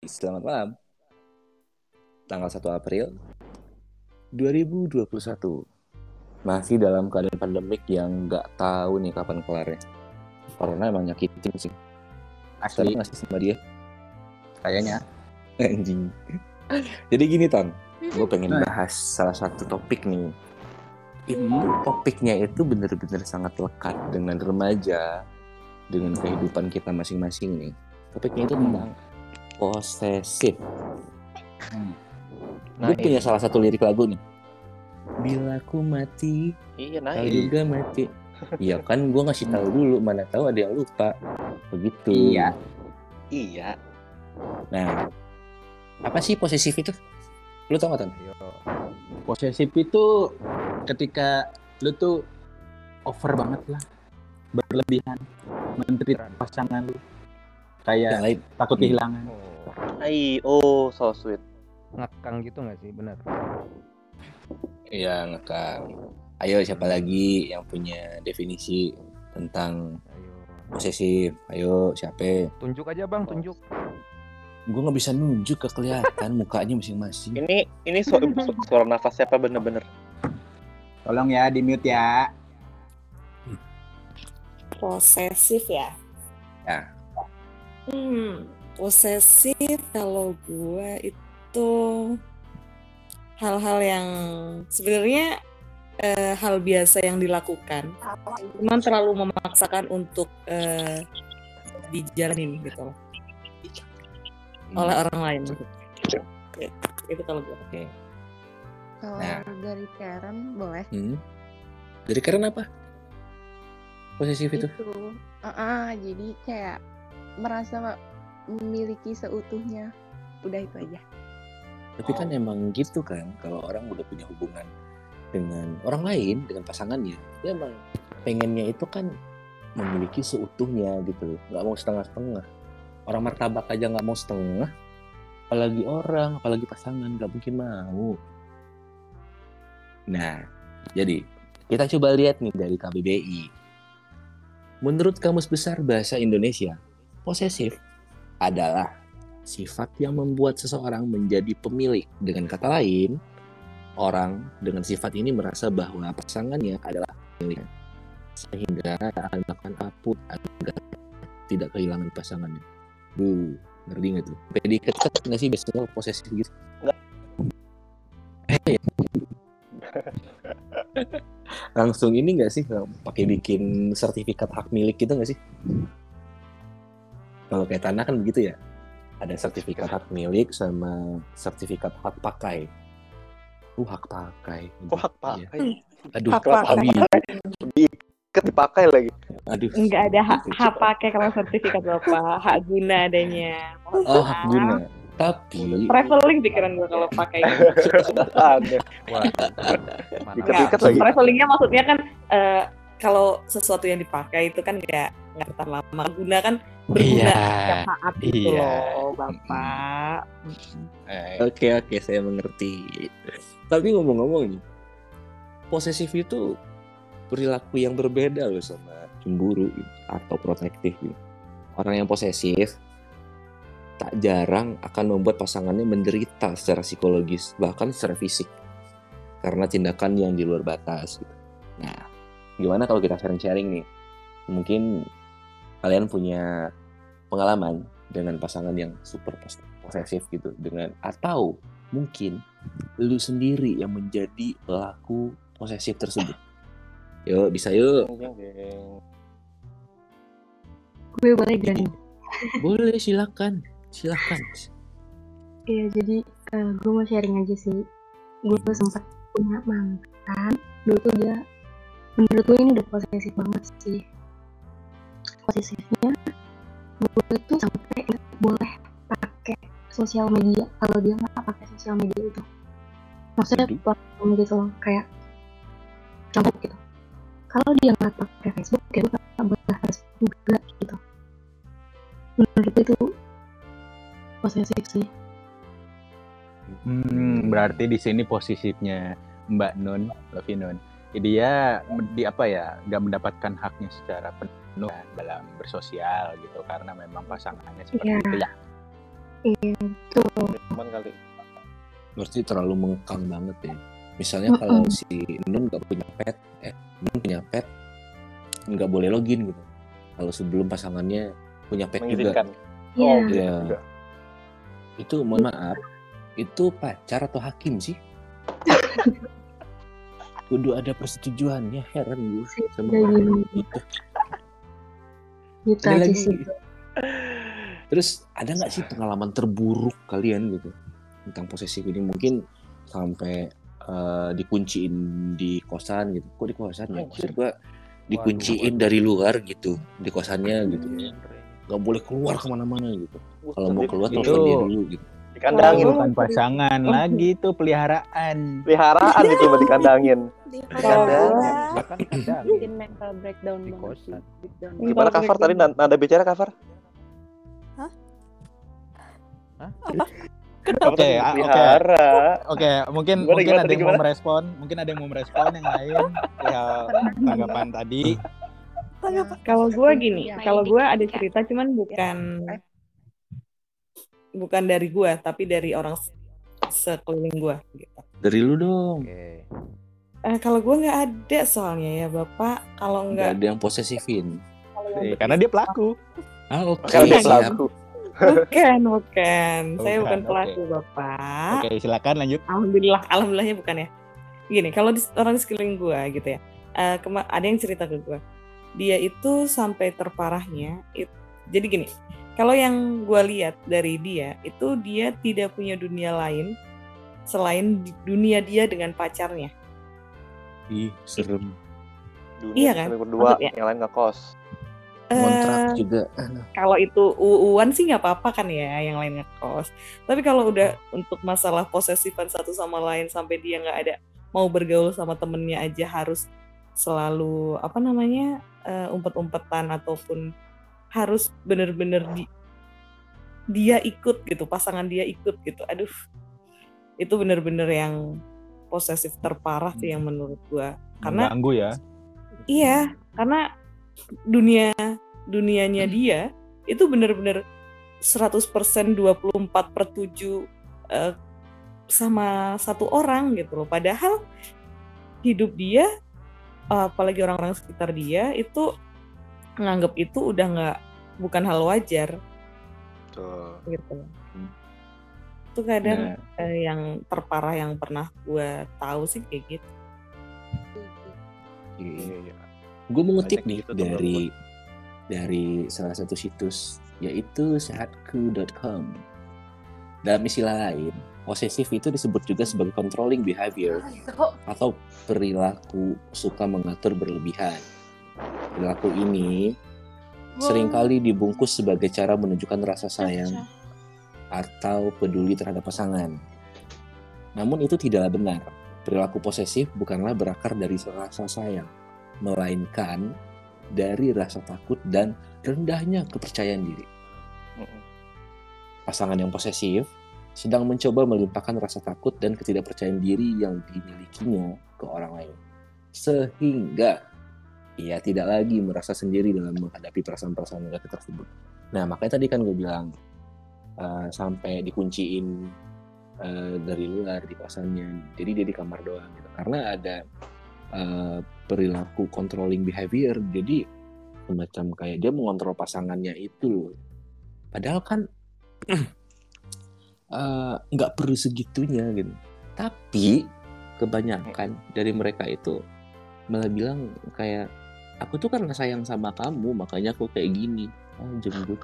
selamat malam. Tanggal 1 April 2021. Masih dalam keadaan pandemik yang nggak tahu nih kapan kelarnya. Corona emang nyakitin sih. Asli Asli nggak sih sama dia? kayaknya. Anjing. Jadi gini, Ton. Gue pengen Nah. bahas salah satu topik nih. Itu topiknya itu bener-bener sangat lekat dengan remaja, dengan kehidupan kita masing-masing nih. Topiknya itu Hmm. tentang posesif. Hmm. gue punya salah satu lirik lagu nih. Bila ku mati, Iya kau naik. juga mati. Iya kan, gue ngasih tahu dulu, mana tahu ada yang lupa. Begitu. Iya. Iya. Nah, apa sih posesif itu? Lu tau gak? Ayo. Posesif itu ketika lu tuh over banget lah. Berlebihan. Menteri pasangan lu. Kayak takut Hmm. Hai, oh so sweet. ngekang gitu nggak sih benar Iya, ngekang. Ayo, siapa lagi yang punya definisi tentang ayo posesif? Ayo, siapa? tunjuk aja bang tunjuk Gue gak bisa nunjuk ke kelihatan mukanya masing-masing. Ini ini su- su- suara nafas siapa bener-bener? Tolong ya di mute ya. posesif ya? Ya. Hmm, posesif kalau gue itu hal-hal yang sebenarnya eh, hal biasa yang dilakukan, cuman terlalu memaksakan untuk eh, dijalanin gitu loh, oleh orang lain. Ya, itu kalau gue. Oke. Kalau Nah. dari Karen boleh. Hmm. Dari karena apa? Posesif itu? Itu. Ah, jadi kayak merasa memiliki seutuhnya. Udah itu aja. Tapi kan emang gitu kan, kalau orang udah punya hubungan dengan orang lain, dengan pasangannya, dia emang pengennya itu kan memiliki seutuhnya gitu, nggak mau setengah-setengah. Orang martabak aja nggak mau setengah, apalagi orang, apalagi pasangan, nggak mungkin mau. Nah, jadi kita coba lihat nih dari KBBI. Menurut Kamus Besar Bahasa Indonesia, posesif adalah sifat yang membuat seseorang menjadi pemilik. Dengan kata lain, orang dengan sifat ini merasa bahwa pasangannya adalah miliknya. Sehingga akan melakukan apa pun agar tidak kehilangan pasangannya. Bu, ngerti nggak tuh? PDKT nggak sih biasanya posesif gitu? Eh, Langsung ini nggak sih pakai bikin sertifikat hak milik gitu nggak sih? Kalau kayak tanah kan begitu ya? ada sertifikat hak milik sama sertifikat hak pakai. Uh, hak pakai. Kok hak Iya. pakai? Aduh, Hak pakai. Diikat dipakai lagi. Aduh. Enggak ada hak, hak pakai kalau sertifikat bapak, hak guna adanya. Oh, hak guna. Tapi Traveling pikiran gue kalau pakai. Nggak, lagi. Travelingnya maksudnya kan eh, kalau sesuatu yang dipakai itu kan nggak nggak tahan lama. Guna kan berguna setiap saat gitu iya. loh, bapak. Eh, oke oke saya mengerti. Tapi ngomong-ngomong nih, posesif itu perilaku yang berbeda loh sama cemburu gitu, atau protektif. Gitu. Orang yang posesif tak jarang akan membuat pasangannya menderita secara psikologis bahkan secara fisik karena tindakan yang di luar batas. Gitu. Nah, gimana kalau kita sharing-sharing nih? Mungkin kalian punya pengalaman dengan pasangan yang super pos- posesif gitu dengan atau mungkin lu sendiri yang menjadi pelaku posesif tersebut. Yuk, bisa yuk. Gue boleh gak nih? Boleh silakan. Silakan. Iya, jadi eh, gue mau sharing aja sih. Gue tuh sempat punya mantan. Dulu tuh dia, menurut gue ini udah posesif banget sih. Posesifnya, gue tuh sampai boleh pakai sosial media kalau dia nggak pakai sosial media itu. Maksudnya platform gitu loh, kayak contoh gitu. Kalau dia nggak pakai Facebook, ya gue nggak boleh Facebook juga gitu. Menurut itu posesif sih. Hmm, berarti di sini posisinya Mbak Nun, Lovi Nun. Dia di apa ya, nggak mendapatkan haknya secara penuh dalam bersosial gitu karena memang pasangannya seperti Iya. itu ya. Iya, betul. Cuman kali. berarti terlalu mengekang banget ya misalnya kalau si Nun nggak punya pet eh Nun punya pet nggak boleh login gitu kalau sebelum pasangannya punya pet juga. Iya. Oh, Iya. juga. itu mohon maaf itu pacar atau hakim sih kudu ada persetujuannya heran gue sama orang gini. itu Gitu ada aja lagi. sih. terus ada nggak sih pengalaman terburuk kalian gitu? Tentang posesif ini mungkin sampai eh, dikunciin di kosan gitu. Kok di kosan ya? Maksud gua dikunciin dari luar gitu di kosannya gitu. Nggak boleh keluar ke mana-mana gitu. Kalau mau keluar Itu- telepon dia dulu gitu Dikandangin. Oh. bukan pasangan Oh. lagi itu peliharaan Peliharaan itu mah dikandangin. Dikandangin. bikin mental breakdown Di kosan. Gimana cover tadi nada bicara cover? Kamu Oke, tadi ah, oke. Oke, mungkin Gimana, mungkin gimana ada yang mau gimana? merespon, mungkin ada yang mau merespon yang lain ya tanggapan tadi. Kalau gue gini, Iya. kalau gue ada cerita cuman bukan bukan dari gue, tapi dari orang se- sekeliling gue. Gitu. dari lu dong Oke. Eh, kalau gue nggak ada soalnya ya bapak. Kalau nggak ada yang posesifin Eh, karena dia pelaku. ah oke Makanya dia pelaku. bukan bukan, saya Bukan, pelaku bapak. Oke, silakan lanjut. Alhamdulillah, alhamdulillahnya bukan ya. Gini, kalau di, orang di sekeliling gue gitu ya, eh, kema- ada yang cerita ke gue, dia itu sampai terparahnya, it- jadi gini, kalau yang gue lihat dari dia, itu dia tidak punya dunia lain selain dunia dia dengan pacarnya. ih serem Dunia Iya kan? berdua, Maksudnya- yang lain nggak kos. kontrak Eh, juga kalau itu uuan sih nggak apa-apa kan ya, yang lain ngekos. Tapi kalau udah untuk masalah posesifan satu sama lain sampai dia nggak ada mau bergaul sama temennya aja harus selalu apa namanya eh, umpet-umpetan ataupun harus bener-bener di dia ikut gitu, pasangan dia ikut gitu. Aduh, itu bener-bener yang posesif terparah sih yang menurut gua. Karena Mengganggu ya. Iya, karena dunia dunianya dia itu bener-bener 100% 24 per 7 eh, sama satu orang gitu loh. Padahal hidup dia, apalagi orang-orang sekitar dia itu nganggap itu udah nggak bukan hal wajar Tuh. gitu. Itu kadang Nah, eh, yang terparah yang pernah gue tahu sih kayak gitu. Iya, iya. gue mengutip Banyak nih gitu dari dari salah satu situs yaitu sehatku.com. Dalam istilah lain, posesif itu disebut juga sebagai controlling behavior atau perilaku suka mengatur berlebihan. Perilaku ini sering kali dibungkus sebagai cara menunjukkan rasa sayang atau peduli terhadap pasangan. Namun itu tidaklah benar. Perilaku posesif bukanlah berakar dari rasa sayang, melainkan dari rasa takut dan rendahnya kepercayaan diri. Pasangan yang posesif sedang mencoba melimpahkan rasa takut dan ketidakpercayaan diri yang dimilikinya ke orang lain. Sehingga ia tidak lagi merasa sendiri dalam menghadapi perasaan-perasaan negatif tersebut. Nah, makanya tadi kan gue bilang eh, sampai dikunciin eh, dari luar di kosannya. Jadi dia di kamar doang gitu. Karena ada eh, perilaku controlling behavior. Jadi semacam kayak dia mengontrol pasangannya itu loh. Padahal kan nggak perlu segitunya gitu. Tapi kebanyakan dari mereka itu malah bilang kayak aku tuh karena sayang sama kamu makanya aku kayak gini. Ah, jembut.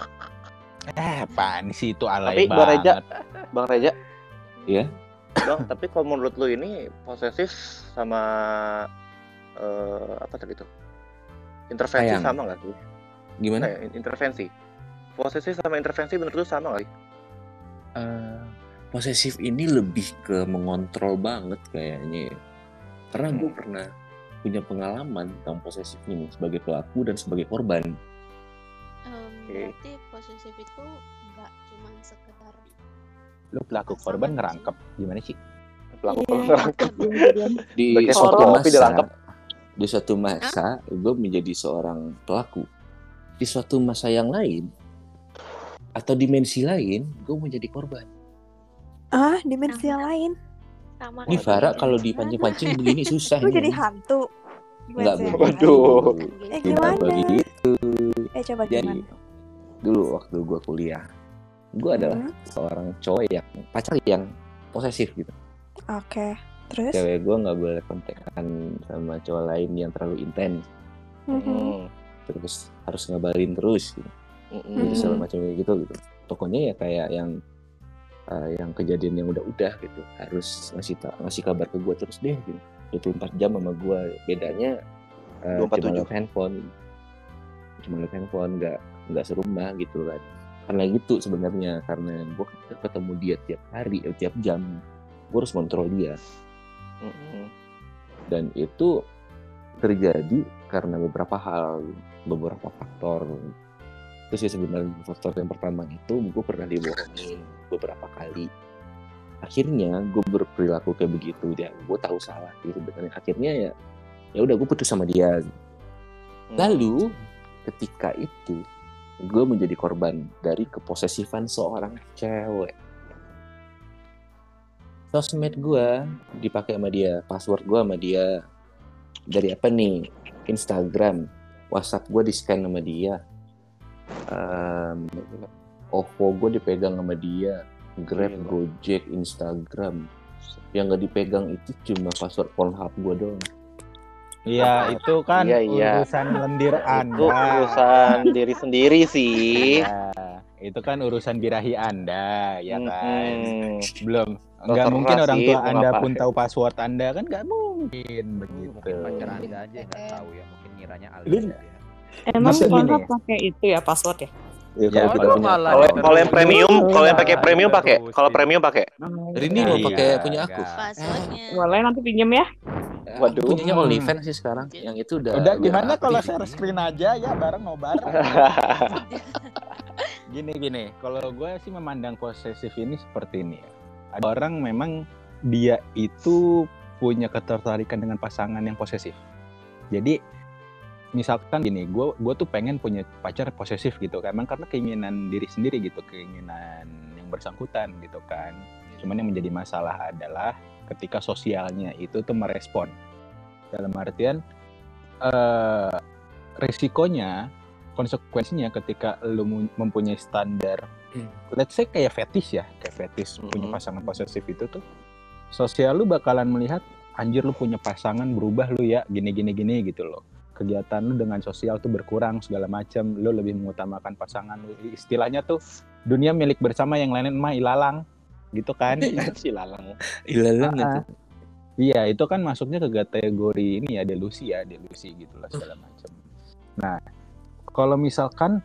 Eh, apaan sih itu Tapi alay Bang Reja, banget. Bang Reja. Iya. Bang, tapi kalau menurut lu ini posesif sama eh, apa tadi tuh? Intervensi Sayang. sama nggak sih? Gimana? Eh, intervensi. Posesif sama intervensi menurut lu sama nggak sih? Eh, posesif ini lebih ke mengontrol banget kayaknya. ya. Karena gue Hmm. pernah punya pengalaman tentang posesif ini sebagai pelaku dan sebagai korban. Em, Oke. berarti posesif itu nggak cuma sekedar Lu pelaku korban ngerangkep. Gimana sih? Pelaku Iya. pengerangkap. Di Udah kayak suatu masa, di suatu masa gue menjadi seorang pelaku. Di suatu masa yang lain, atau dimensi lain gue mau jadi korban Ah, dimensi yang lain. Sama ini Farah kalau dipancing-pancing begini susah nih. jadi hantu. Enggak. Waduh. Eh gimana? begitu Eh coba jadi gimana? dulu waktu gue kuliah gue adalah Mhm. seorang cowok yang pacar yang posesif gitu Oke. Terus? cewek gue nggak boleh kontekan sama cowok lain yang terlalu intens Mhm. Hmm. terus harus ngabarin terus gitu. Mm-mm. Jadi Mhm. segala macam kayak gitu gitu pokoknya ya kayak yang eh, yang kejadian yang udah-udah gitu. Harus ngasih ngasih kabar ke gue terus deh gitu. 24 jam sama gue bedanya eh, 24/7. cuma lewat handphone. Cuma lewat handphone nggak nggak serumah gitu kan. Karena gitu sebenarnya karena gue ketemu dia tiap hari eh, tiap jam. Gue harus kontrol dia. Dan itu terjadi karena beberapa hal beberapa faktor. Itu sih sebenarnya faktor yang pertama itu gue pernah dibohongin beberapa kali. Akhirnya gue berperilaku kayak begitu dia gue tahu salah sih sebenarnya akhirnya ya ya udah gue putus sama dia. Hmm. lalu ketika itu gue menjadi korban dari keposesifan seorang cewek. Sosmed gue dipakai sama dia password gue sama dia. Dari apa nih? Instagram. WhatsApp gue di scan sama dia. Em, OVO gue dipegang sama dia Grab Gila. Gojek Instagram yang gak dipegang itu cuma password Pornhub gue doang Iya, itu kan Iya, iya. urusan lendir Itu Anda. urusan diri sendiri sih. Ya, itu kan urusan birahi Anda, ya kan? Belum. Nggak Terserah mungkin orang tua Anda pun tahu password Anda kan nggak mungkin begitu. Mungkin pacar anda aja nggak tahu ya, mungkin ngiranya alias ya. Emang Pornhub pakai itu ya password ya? Ya, Ya, kalau kita Waduh, punya malah Kalau kalau yang premium, kalau yang pakai premium pakai. Kalau premium pakai. Rini mau Iya, pakai punya aku. Boleh nanti pinjem ya? Aku Waduh. punyanya OnlyFans sih sekarang. Yang itu udah Udah gimana kalau share screen aja ya bareng nobar. gini gini, kalau gue sih memandang posesif ini seperti ini. ya. Ada orang memang dia itu punya ketertarikan dengan pasangan yang posesif. Jadi misalkan gini, gue gue tuh pengen punya pacar posesif gitu kan, emang karena keinginan diri sendiri gitu, keinginan yang bersangkutan gitu kan. Cuman yang menjadi masalah adalah ketika sosialnya itu tuh merespon dalam artian eh risikonya konsekuensinya ketika lu mu- mempunyai standar Hmm. let's say kayak fetish ya kayak fetish punya Mhm. pasangan posesif itu tuh sosial lu bakalan melihat anjir lu punya pasangan berubah lu ya gini gini gini gitu loh kegiatan lu dengan sosial tuh berkurang segala macam lu lebih mengutamakan pasangan lu istilahnya tuh dunia milik bersama yang lain mah ilalang gitu kan si lalang. Ilalang Ah, itu. Iya, itu kan masuknya ke kategori ini ya delusi ya, delusi gitulah segala macam. Nah, kalau misalkan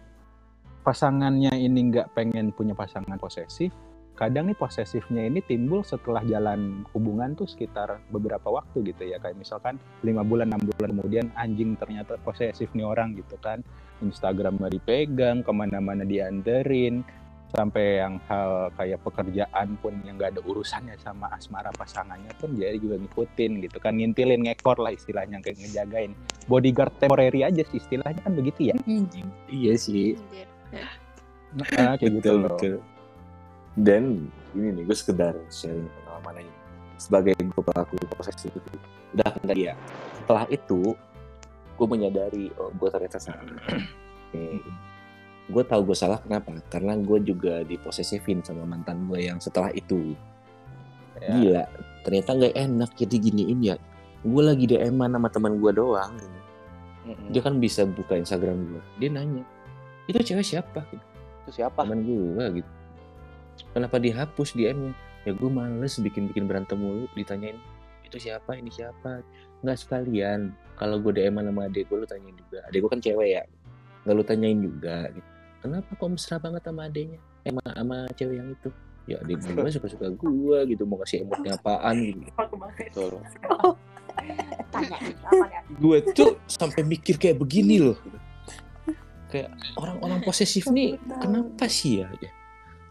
pasangannya ini nggak pengen punya pasangan posesif, kadang nih posesifnya ini timbul setelah jalan hubungan tuh sekitar beberapa waktu gitu ya, kayak misalkan lima bulan enam bulan kemudian anjing ternyata posesif nih orang gitu kan, Instagram nggak dipegang, ke mana-mana dianterin, sampai yang hal kayak pekerjaan pun yang gak ada urusannya sama asmara pasangannya pun jadi juga ngikutin gitu kan. Ngintilin ngekor lah istilahnya kayak ngejagain. Bodyguard temporary aja sih istilahnya kan begitu ya. Iya sih. Nah, kayak gitu betul, loh. betul. Dan ini nih gue sekedar sharing pengalaman aja. Sebagai gue pelaku posesif itu, udah enggak dia. Setelah itu, gue menyadari oh gue ternyata salah. Gue tahu gue salah kenapa? Karena gue juga diposesifin sama mantan gue yang setelah itu. Ya. Gila, ternyata nggak enak jadi giniin ya. Gue lagi DM sama teman gue doang. Mm-mm. Dia kan bisa buka Instagram gue. Dia nanya, itu cewek siapa? Itu siapa? teman gue gitu kenapa dihapus DM-nya ya gue males bikin-bikin berantem mulu ditanyain itu siapa? Ini siapa? Nggak sekalian. Kalau gue DM sama adek gue lu tanyain juga. Adek gue kan cewek ya. Nggak lu tanyain juga gitu. kenapa kok mesra banget sama adeknya eh, sama, sama cewek yang itu. Ya adek gue suka-suka gue gitu. Mau kasih emotnya apaan gitu. Betul. gue tuh sampai mikir kayak begini loh. Kayak orang-orang posesif nih kenapa sih ya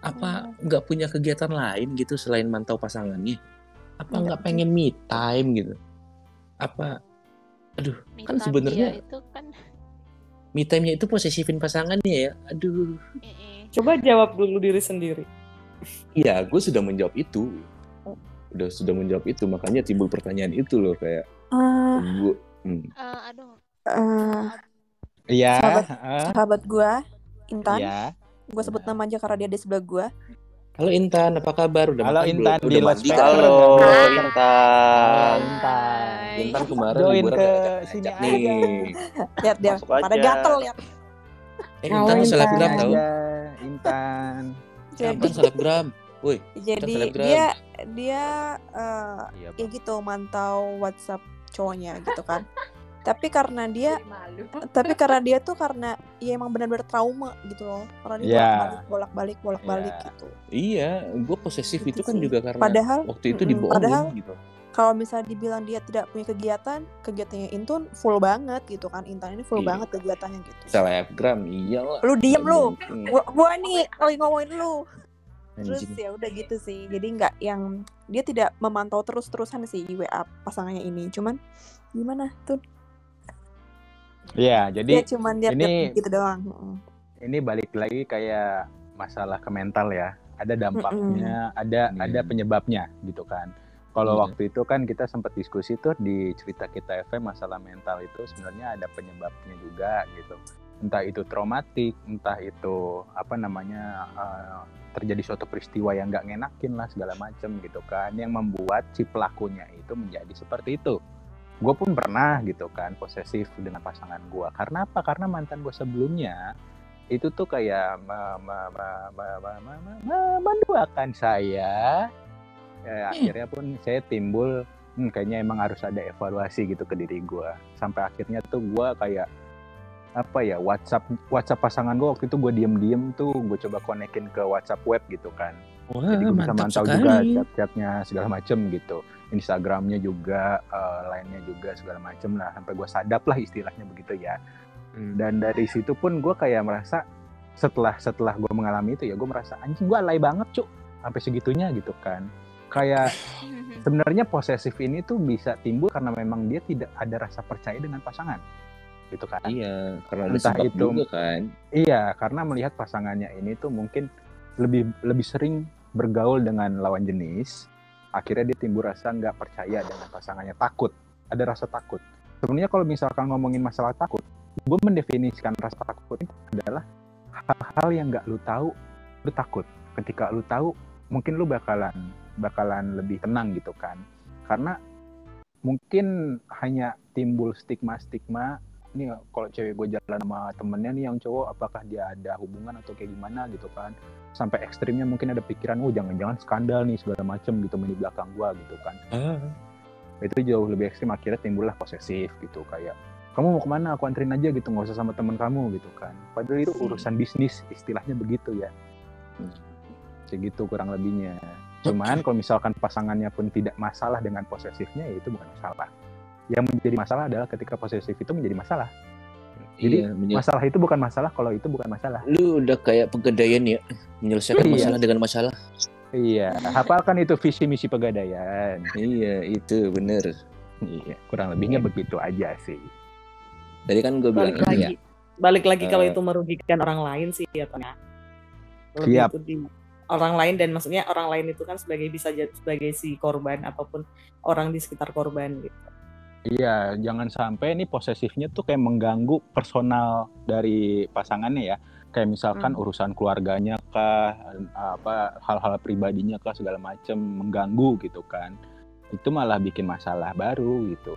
apa nggak punya kegiatan lain gitu selain mantau pasangannya apa nggak pengen me time gitu apa aduh Me kan sebenarnya itu kan me time-nya itu posesifin pasangannya ya aduh Coba jawab dulu diri sendiri. Iya, gue sudah menjawab itu. Udah sudah menjawab itu, makanya timbul pertanyaan itu loh kayak Eh, gue. Hmm. Eh, aduh. eh, Iya. Sahabat, ah, sahabat gue, Intan. Iya. Gue sebut nama aja karena dia di sebelah gue. Halo Intan, apa kabar? Udah Halo makan Intan belum? di Udah mandi loudspeaker. Halo Intan. Intan. Intan kemarin Join liburan ke sini aja. nih. Lihat dia, pada gatel lihat. Eh Halo, Intan tuh Intan. selebgram tau? Aja, Intan. Jadi, Intan selebgram. Woi, jadi dia dia eh, Iya, ya gitu mantau WhatsApp cowoknya gitu kan. tapi karena dia tapi karena dia tuh karena ya emang benar-benar trauma gitu loh. Karena dia Iya. bolak-balik bolak-balik bolak-balik Iya. gitu. iya, gue posesif Gitu itu kan sih. juga karena Padahal waktu itu mm-mm, dibohongin padahal gitu. kalau misalnya dibilang dia tidak punya kegiatan, kegiatannya Intun full banget gitu kan. Intan ini full Iya. banget kegiatannya gitu. Selebgram, iyalah. Lu diem lu. Gua, gua nih lagi ngomongin lu. Terus anjing. ya udah gitu sih. Jadi nggak yang dia tidak memantau terus-terusan sih WA pasangannya ini. Cuman gimana tuh? Iya, Dia jadi cuman lihat ini- gitu doang. Mm. ini balik lagi kayak masalah ke mental ya. Ada dampaknya, ada Hmm. ada penyebabnya gitu kan. Kalau Iya. waktu itu kan kita sempat diskusi tuh di cerita kita FM masalah mental itu sebenarnya ada penyebabnya juga gitu. Entah itu traumatik, entah itu apa namanya eh, terjadi suatu peristiwa yang nggak ngenakin lah segala macem gitu kan, yang membuat si pelakunya itu menjadi seperti itu. Gue pun pernah gitu kan posesif dengan pasangan gue. Karena apa? Karena mantan gue sebelumnya itu tuh kayak me- me- me- me- me- me- me- me- menduakan saya. Ya, akhirnya pun saya timbul, hmm, kayaknya emang harus ada evaluasi gitu ke diri gue. Sampai akhirnya tuh gue kayak apa ya WhatsApp WhatsApp pasangan gue waktu itu gue diem-diem tuh gue coba konekin ke WhatsApp web gitu kan. Wah, Jadi gue bisa mantau sekali. juga chat-chatnya segala macem gitu. Instagramnya juga, eh, lainnya juga segala macem lah. Sampai gue sadap lah istilahnya begitu ya. Hmm. Dan dari situ pun gue kayak merasa setelah setelah gue mengalami itu ya gue merasa anjing gue alay banget cuk sampai segitunya gitu kan. Kayak sebenarnya posesif ini tuh bisa timbul karena memang dia tidak ada rasa percaya dengan pasangan gitu kan. Iya, karena ada Entah sebab itu- juga kan. Iya, karena melihat pasangannya ini tuh mungkin lebih lebih sering bergaul dengan lawan jenis, akhirnya dia timbul rasa nggak percaya dengan pasangannya, takut, ada rasa takut. Sebenarnya kalau misalkan ngomongin masalah takut, gue mendefinisikan rasa takut itu adalah hal-hal yang nggak lu tahu, lu takut. Ketika lu tahu, mungkin lu bakalan bakalan lebih tenang gitu kan, karena mungkin hanya timbul stigma-stigma ini kalau cewek gue jalan sama temennya nih yang cowok apakah dia ada hubungan atau kayak gimana? gitu kan sampai ekstrimnya mungkin ada pikiran oh jangan-jangan skandal nih segala macem gitu di belakang gue gitu kan. Ah, itu jauh lebih ekstrim akhirnya timbullah posesif gitu kayak kamu mau ke mana? Aku anterin aja gitu nggak usah sama temen kamu gitu kan. Padahal itu urusan bisnis istilahnya begitu ya. Segitu kurang lebihnya. Cuman kalau misalkan pasangannya pun tidak masalah dengan posesifnya ya itu bukan masalah. Yang menjadi masalah adalah ketika posesif itu menjadi masalah Jadi, iya, masalah itu bukan masalah kalau itu bukan masalah lu udah kayak pegadaian ya, menyelesaikan Iya. masalah dengan masalah. iya hafalkan itu visi misi pegadaian Iya, itu bener. iya kurang lebihnya begitu aja sih Tadi kan gue bilang Balik ini ya. lagi. Balik lagi kalau Eh. itu merugikan orang lain sih ya ya. Lebih Siap. itu di orang lain dan maksudnya orang lain itu kan sebagai bisa jadi sebagai si korban ataupun orang di sekitar korban gitu. Iya, jangan sampai nih posesifnya tuh kayak mengganggu personal dari pasangannya ya. Kayak misalkan Hmm. urusan keluarganya kah, apa hal-hal pribadinya kah segala macem mengganggu gitu kan. Itu malah bikin masalah baru gitu.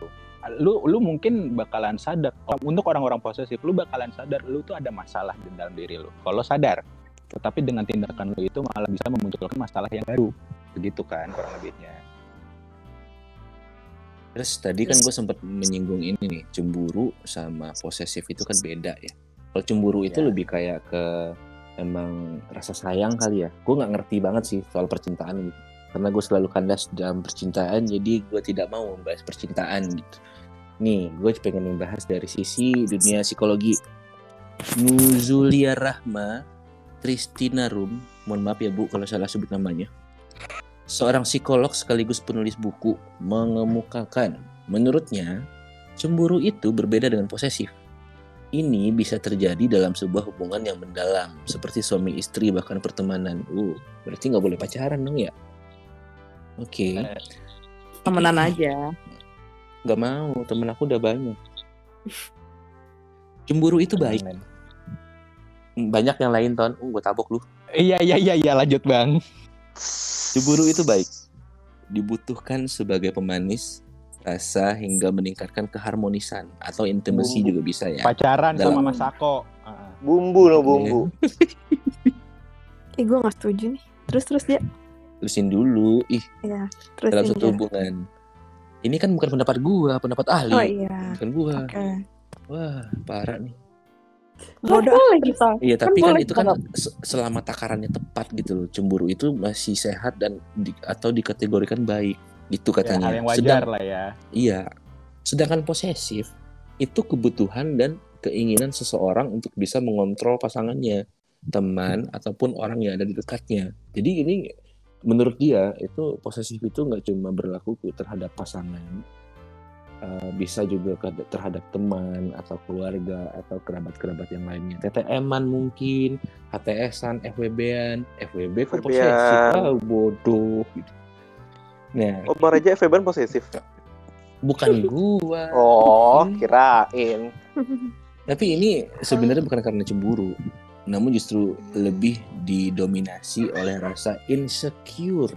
Lu lu mungkin bakalan sadar untuk orang-orang posesif lu bakalan sadar lu tuh ada masalah di dalam diri lu. Kalau sadar. Tetapi dengan tindakan lu itu malah bisa memunculkan masalah yang baru. Begitu kan kurang lebihnya. Terus tadi kan gue sempat menyinggung ini nih, cemburu sama posesif itu kan beda ya. Kalau cemburu itu Ya. lebih kayak ke emang rasa sayang kali ya. Gue nggak ngerti banget sih soal percintaan gitu. Karena gue selalu kandas dalam percintaan, jadi gue tidak mau membahas percintaan gitu. Nih, gue pengen membahas dari sisi dunia psikologi. Nuzulia Rahma, Tristina Rum, mohon maaf ya Bu kalau salah sebut namanya. Seorang psikolog sekaligus penulis buku mengemukakan, menurutnya, cemburu itu berbeda dengan posesif. ini bisa terjadi dalam sebuah hubungan yang mendalam, seperti suami istri bahkan pertemanan. Uh, berarti nggak boleh pacaran dong ya? Oke, Eh, Temenan aja. nggak mau. Temen aku udah banyak. Cemburu itu baik. Banyak yang lain ton. Uh, gue tabok lu. Iya iya iya iya lanjut bang. Cemburu itu baik. Dibutuhkan sebagai pemanis rasa hingga meningkatkan keharmonisan atau intimasi juga bisa ya. Pacaran Dalam- sama Mas Sako. Bumbu loh bumbu. Ih gue gak setuju nih. Terus terus dia. Terusin dulu. Ih, Iya. Terus dalam satu hubungan. Ini kan bukan pendapat gua, pendapat ahli. Oh iya. Bukan gua. Oke. Wah, parah nih. Bodoh. boleh kita. Iya, tapi kan boleh itu kan selama takarannya tepat gitu loh. Cemburu itu masih sehat dan di- atau dikategorikan baik gitu Ya, katanya. hal yang wajar Sedang- lah ya. Iya. Sedangkan posesif itu kebutuhan dan keinginan seseorang untuk bisa mengontrol pasangannya, teman ataupun orang yang ada di dekatnya. Jadi ini menurut dia itu posesif itu nggak cuma berlaku terhadap pasangan, eh, bisa juga ke- terhadap teman atau keluarga atau kerabat-kerabat yang lainnya. TTM-an mungkin, HTS-an, FWB-an, FWB kok posesif, FWB-an. ah bodoh gitu. Nah, Oh, Bang Raja FEBAN posesif. bukan gua. Oh, Hmm. kirain. Tapi ini sebenarnya bukan karena cemburu, namun justru lebih didominasi oleh rasa insecure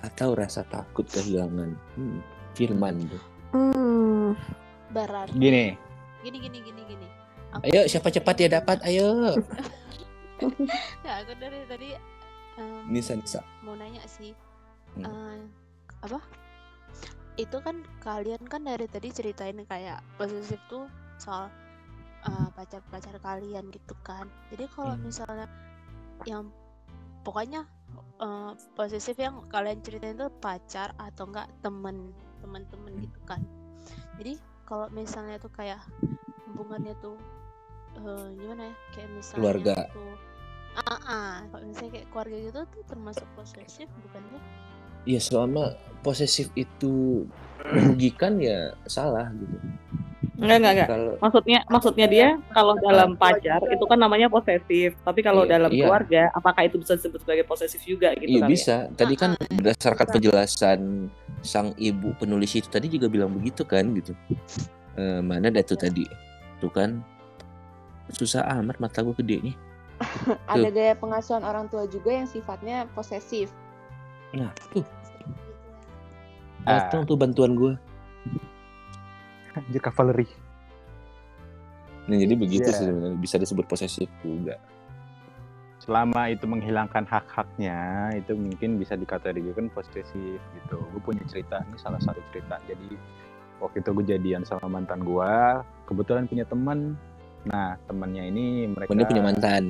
atau rasa takut kehilangan. Hmm, Firman tuh. Hmm. Berarti Gini, gini gini gini gini. Aku, Ayo siapa cepat ya dapat, ayo. ya, aku dari tadi em, Nisa Nisa. mau nanya sih. Hmm. eh, apa? Itu kan kalian kan dari tadi ceritain kayak posesif tuh soal eh, pacar-pacar kalian gitu kan. Jadi kalau Hmm. misalnya yang pokoknya eh, posesif yang kalian ceritain itu pacar atau enggak temen teman-teman Hmm. gitu kan. Jadi kalau misalnya tuh kayak hubungannya tuh eh, gimana ya? Kayak misalnya Keluarga. tuh ah, ah, kalau misalnya kayak keluarga gitu tuh termasuk posesif bukan sih? Iya selama posesif itu merugikan ya salah gitu. Enggak, enggak, enggak. Kalau Maksudnya maksudnya dia kalau dalam pacar itu kan namanya posesif, tapi kalau Iya, dalam iya. keluarga apakah itu bisa disebut sebagai posesif juga gitu Iya ya? bisa. Tadi kan Ah, ah. berdasarkan penjelasan sang ibu penulis itu tadi juga bilang begitu kan gitu. Eh, mana ada tuh tadi? Tuh kan susah amat mata gue gede nih. Ada gaya pengasuhan orang tua juga yang sifatnya posesif. Nah tuh. Ah. datang tuh bantuan gue. anjir cavalry. Nah jadi begitu Iya. sih sebenarnya bisa disebut posesif juga. Selama itu menghilangkan hak-haknya, itu mungkin bisa dikategorikan posesif gitu. Gue punya cerita, ini salah satu cerita. Jadi waktu itu gue jadian sama mantan gue, kebetulan punya teman. Nah temannya ini mereka Mana punya mantan.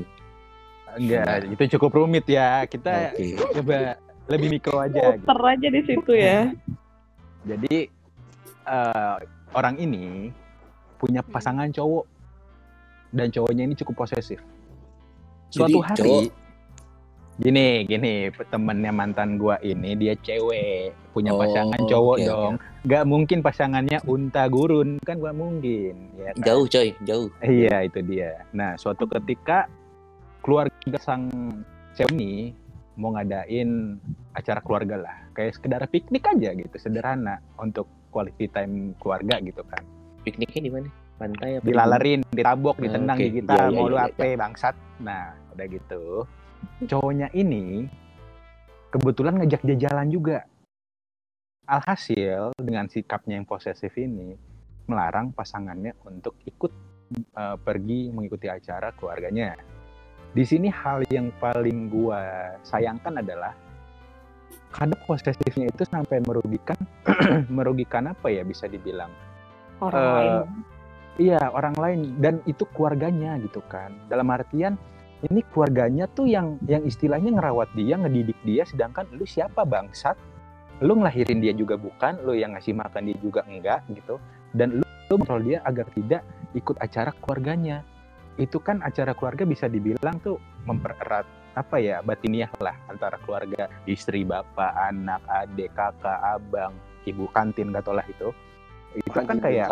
Enggak, itu cukup rumit ya. Kita Oke. coba lebih mikro aja. gitu. Muter aja di situ ya. Jadi eh, orang ini punya pasangan cowok dan cowoknya ini cukup posesif. Suatu Jadi hari, cowok- gini gini temennya mantan gua ini dia cewek punya Oh, pasangan cowok oke, dong. Gak mungkin pasangannya unta gurun kan gak mungkin. Ya kan? Jauh coy, jauh. Iya itu dia. Nah suatu ketika keluarga sang cewek ini mau ngadain acara keluarga lah, kayak sekedar piknik aja gitu, sederhana untuk quality time keluarga gitu kan. Pikniknya di mana? Pantai apa? di Dilalerin, ditabok, ditendang, oke. digital, Iya, iya, mau lu iya, apa bangsat. Nah udah gitu, cowoknya ini kebetulan ngajak dia jalan juga. Alhasil dengan sikapnya yang posesif ini melarang pasangannya untuk ikut eh, pergi mengikuti acara keluarganya. Di sini hal yang paling gua sayangkan adalah kadang posesifnya itu sampai merugikan merugikan apa ya bisa dibilang Orang Eh, lain. Iya orang lain dan itu keluarganya gitu kan. Dalam artian ini keluarganya tuh yang yang istilahnya ngerawat dia, ngedidik dia, sedangkan lu siapa bangsat? Lu ngelahirin dia juga bukan, lu yang ngasih makan dia juga enggak gitu. Dan lu, lu kontrol dia agar tidak ikut acara keluarganya. Itu kan acara keluarga bisa dibilang tuh mempererat apa ya batiniah lah antara keluarga istri bapak anak adik kakak abang ibu kantin gak tau lah itu itu kan kayak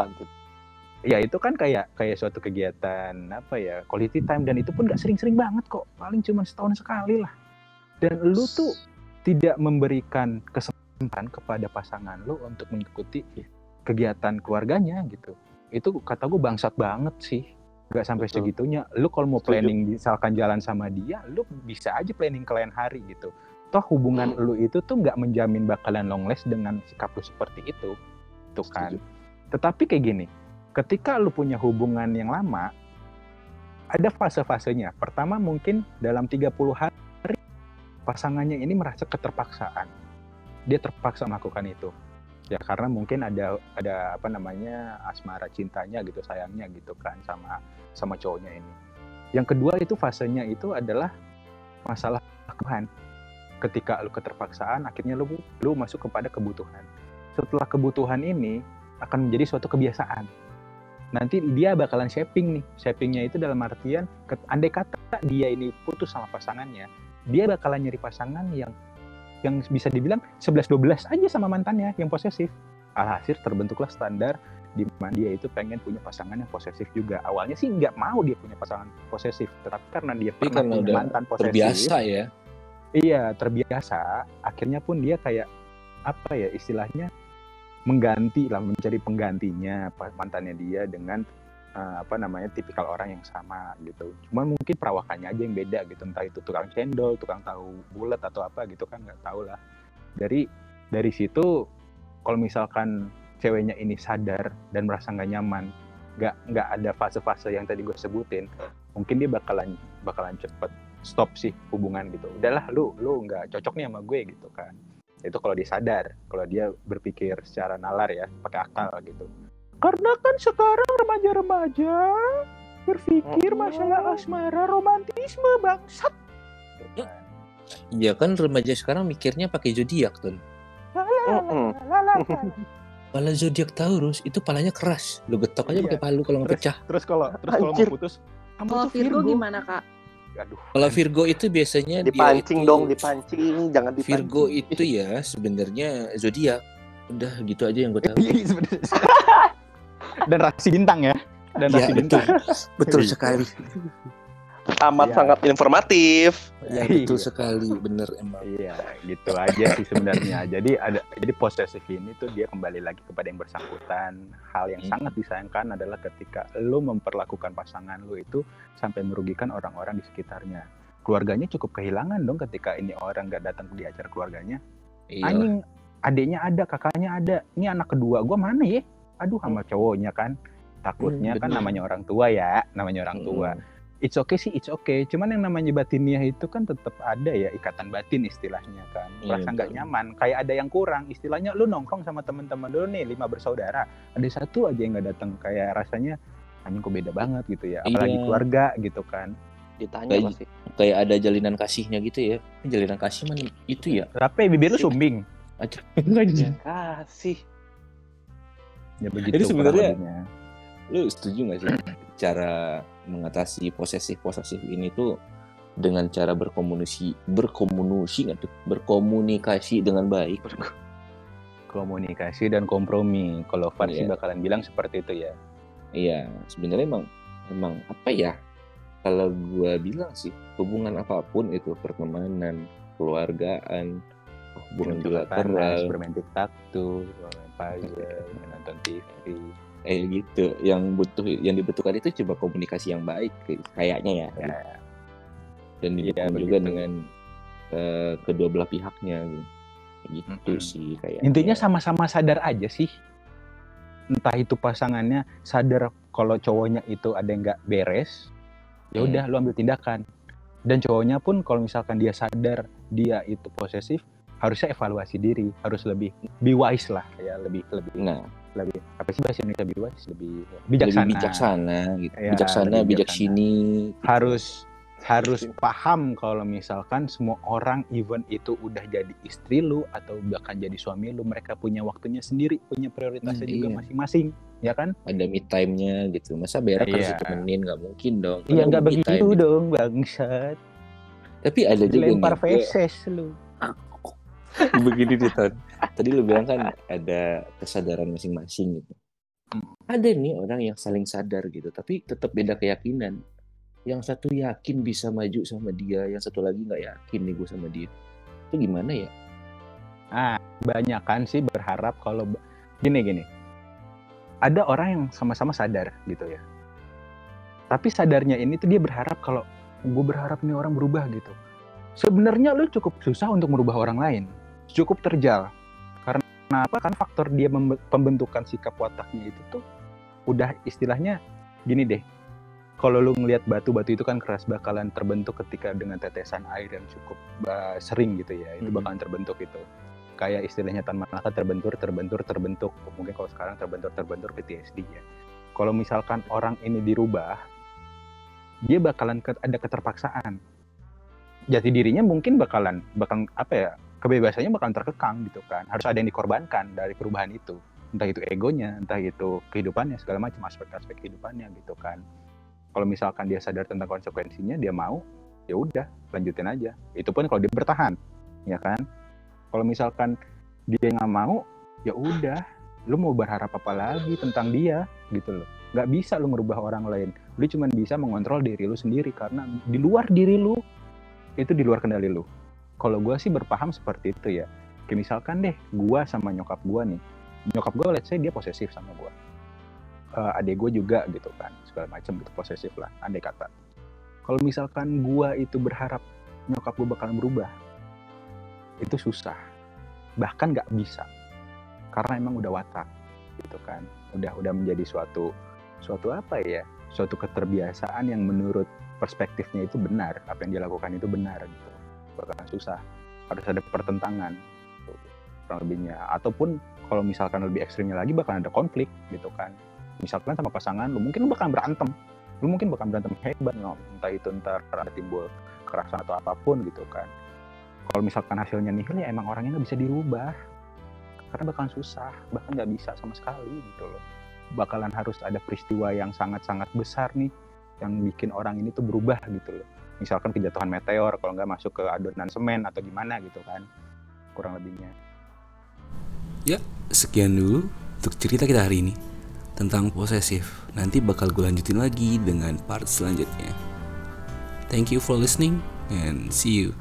ya itu kan kayak kayak suatu kegiatan apa ya quality time dan itu pun gak sering-sering banget kok. Paling cuma setahun sekali lah. Dan lu tuh tidak memberikan kesempatan kepada pasangan lu untuk mengikuti kegiatan keluarganya gitu. Itu kata gue bangsat banget sih. Gak sampai Betul. segitunya. Lu kalau mau Setuju. planning misalkan jalan sama dia lu bisa aja planning ke lain hari gitu. Toh hubungan lu itu tuh nggak menjamin bakalan long last dengan sikap lu seperti itu. Tuh kan. Tetapi kayak gini ketika lu punya hubungan yang lama ada fase-fasenya. Pertama mungkin dalam 30 hari pasangannya ini merasa keterpaksaan. Dia terpaksa melakukan itu. Ya karena mungkin ada ada apa namanya asmara cintanya gitu sayangnya gitu kan sama sama cowoknya ini. Yang kedua itu fasenya itu adalah masalah kebutuhan. Ketika lu keterpaksaan akhirnya lu lu masuk kepada kebutuhan. Setelah kebutuhan ini akan menjadi suatu kebiasaan nanti dia bakalan shaping nih shapingnya itu dalam artian andai kata dia ini putus sama pasangannya dia bakalan nyari pasangan yang yang bisa dibilang 11-12 aja sama mantannya yang posesif alhasil terbentuklah standar di mana dia itu pengen punya pasangan yang posesif juga awalnya sih nggak mau dia punya pasangan posesif tetapi karena dia Tapi pernah karena punya mantan posesif terbiasa ya. Iya, terbiasa. Akhirnya pun dia kayak apa ya istilahnya mengganti lah, mencari penggantinya mantannya dia dengan eh, apa namanya tipikal orang yang sama gitu. Cuman mungkin perawakannya aja yang beda gitu. Entah itu tukang cendol, tukang tahu bulat atau apa gitu kan nggak tahu lah. Dari dari situ kalau misalkan ceweknya ini sadar dan merasa nggak nyaman, nggak nggak ada fase-fase yang tadi gue sebutin, mungkin dia bakalan bakalan cepet stop sih hubungan gitu. Udahlah lu lu nggak cocok nih sama gue gitu kan. Itu kalau dia sadar, kalau dia berpikir secara nalar ya, pakai akal gitu. Karena kan sekarang remaja-remaja berpikir masalah asmara romantisme bangsat. Iya kan remaja sekarang mikirnya pakai zodiak tuh. Pala zodiak Taurus itu palanya keras. Lu getok aja Iya. pakai palu kalau nggak pecah. Terus kalau terus kalau mau putus, kamu Kalau tuh Virgo gimana kak? Aduh. Kalau Virgo itu biasanya dia Dipancing itu- dong, dipancing, jangan dipancing. Virgo itu ya sebenarnya zodiak. Udah gitu aja yang gue tahu. Iya sebenarnya. Dan rasi bintang ya. Dan Iya, rasi betul. bintang. Betul Iya. sekali. Amat Iya. sangat informatif. Ya betul sekali, bener emang. Iya, gitu aja sih sebenarnya. Jadi ada jadi posesif ini tuh dia kembali lagi kepada yang bersangkutan. Hal yang Hmm. sangat disayangkan adalah ketika lu memperlakukan pasangan lu itu sampai merugikan orang-orang di sekitarnya. Keluarganya cukup kehilangan dong ketika ini orang gak datang di acara keluarganya. Iya. Anjing, adiknya ada, kakaknya ada. Ini anak kedua gua mana ya? Aduh sama cowoknya kan. Takutnya Hmm, kan namanya orang tua ya, namanya orang tua it's okay sih it's okay cuman yang namanya batiniah itu kan tetap ada ya ikatan batin istilahnya kan Iya, merasa nggak nyaman kayak ada yang kurang istilahnya lu nongkrong sama teman-teman lu nih lima bersaudara ada satu aja yang nggak datang kayak rasanya anjing kok beda banget gitu ya apalagi Iya. keluarga gitu kan Ditanya Kayak- pasti. Kayak ada jalinan kasihnya gitu ya. Jalinan kasih man itu ya. tapi bibir lu sumbing Aja. Kasih. ya begitu Jadi sebenarnya-. Lu setuju gak sih cara mengatasi posesif posesif ini tuh dengan cara berkomunikasi berkomunikasi nggak tuh? Berkomunikasi dengan baik. Komunikasi dan kompromi. Kalau Farsi Iya. bakalan bilang seperti itu ya. Iya, sebenarnya emang emang apa ya? Kalau gua bilang sih, hubungan apa pun itu pertemanan, keluargaan, hubungan bilateral, bermain tiktok tuh bermain puzzle menonton TV eh gitu. Yang butuh yang dibutuhkan itu coba komunikasi yang baik kayaknya ya. ya Dan Iya, didukung juga begitu. dengan eh, kedua belah pihaknya gitu. Gitu Mm-mm. sih kayak. intinya sama-sama sadar aja sih entah itu pasangannya sadar kalau cowoknya itu ada yang nggak beres ya Hmm. udah lu ambil tindakan dan cowoknya pun kalau misalkan dia sadar dia itu posesif harusnya evaluasi diri harus lebih be wise lah ya lebih lebih Nah, lebih apa sih bahasa Indonesia be wise lebih bijaksana, lebih bijaksana gitu. Iya, bijaksana, lebih bijak bijaksana. sini. harus harus paham kalau misalkan semua orang even itu udah jadi istri lu atau bahkan jadi suami lu mereka punya waktunya sendiri punya prioritasnya Hmm, juga iya. masing-masing ya kan ada me time-nya gitu. Masa berak harus Iya. ditemenin nggak mungkin dong. iya nggak begitu gitu. dong bangsat Tapi ada juga feses lu begini nih Ton. Tadi lu bilang kan ada kesadaran masing-masing gitu. ada nih orang yang saling sadar gitu tapi tetap beda keyakinan yang satu yakin bisa maju sama dia yang satu lagi nggak yakin nih gue sama dia itu gimana ya Ah, banyak kan sih berharap kalau gini gini. Ada orang yang sama-sama sadar gitu ya. Tapi sadarnya ini tuh dia berharap kalau gue berharap nih orang berubah gitu. Sebenarnya lu cukup susah untuk merubah orang lain. Cukup terjal. Karena apa? Karena faktor dia pembentukan sikap wataknya itu tuh udah istilahnya gini deh. Kalau lu ngelihat batu-batu itu kan keras bakalan terbentuk ketika dengan tetesan air yang cukup uh, sering gitu ya. Itu Mhm. bakalan terbentuk itu kayak istilahnya Tan Malaka terbentur, terbentur, terbentuk. Mungkin kalau sekarang terbentur, terbentur PTSD ya. Kalau misalkan orang ini dirubah, dia bakalan ada keterpaksaan. Jati dirinya mungkin bakalan, bakalan apa ya, kebebasannya bakalan terkekang gitu kan. Harus ada yang dikorbankan dari perubahan itu. Entah itu egonya, entah itu kehidupannya, segala macam aspek-aspek kehidupannya gitu kan. Kalau misalkan dia sadar tentang konsekuensinya, dia mau, ya udah, lanjutin aja. Itu pun kalau dia bertahan, ya kan kalau misalkan dia nggak mau ya udah lu mau berharap apa lagi tentang dia gitu loh nggak bisa lu merubah orang lain lu cuma bisa mengontrol diri lu sendiri karena di luar diri lu itu di luar kendali lu kalau gua sih berpaham seperti itu ya. Kayak misalkan deh gua sama nyokap gua nih. Nyokap gua let's say dia posesif sama gua. Eh, adik gue juga gitu kan segala macam gitu posesif lah andai kata. Kalau misalkan gua itu berharap nyokap gue bakalan berubah itu susah. Bahkan nggak bisa. Karena emang udah watak gitu kan. Udah udah menjadi suatu suatu apa ya suatu keterbiasaan yang menurut perspektifnya itu benar apa yang dia lakukan itu benar gitu bakalan susah. Harus ada pertentangan gitu, kurang lebihnya. Ataupun kalau misalkan lebih ekstrimnya lagi bakalan ada konflik gitu kan. Misalkan sama pasangan lu mungkin lu bakalan berantem. Lu mungkin bakalan berantem hebat no. entah itu ntar ada timbul kekerasan atau apa pun gitu kan. Kalau misalkan hasilnya nihil ya emang orangnya nggak bisa dirubah. Karena bakalan susah bahkan nggak bisa sama sekali gitu loh. Bakalan harus ada peristiwa yang sangat-sangat besar nih yang bikin orang ini tuh berubah gitu loh misalkan kejatuhan meteor kalau nggak masuk ke adonan semen atau gimana gitu kan kurang lebihnya Ya, sekian dulu untuk cerita kita hari ini tentang posesif. Nanti bakal gue lanjutin lagi dengan part selanjutnya. Thank you for listening and see you.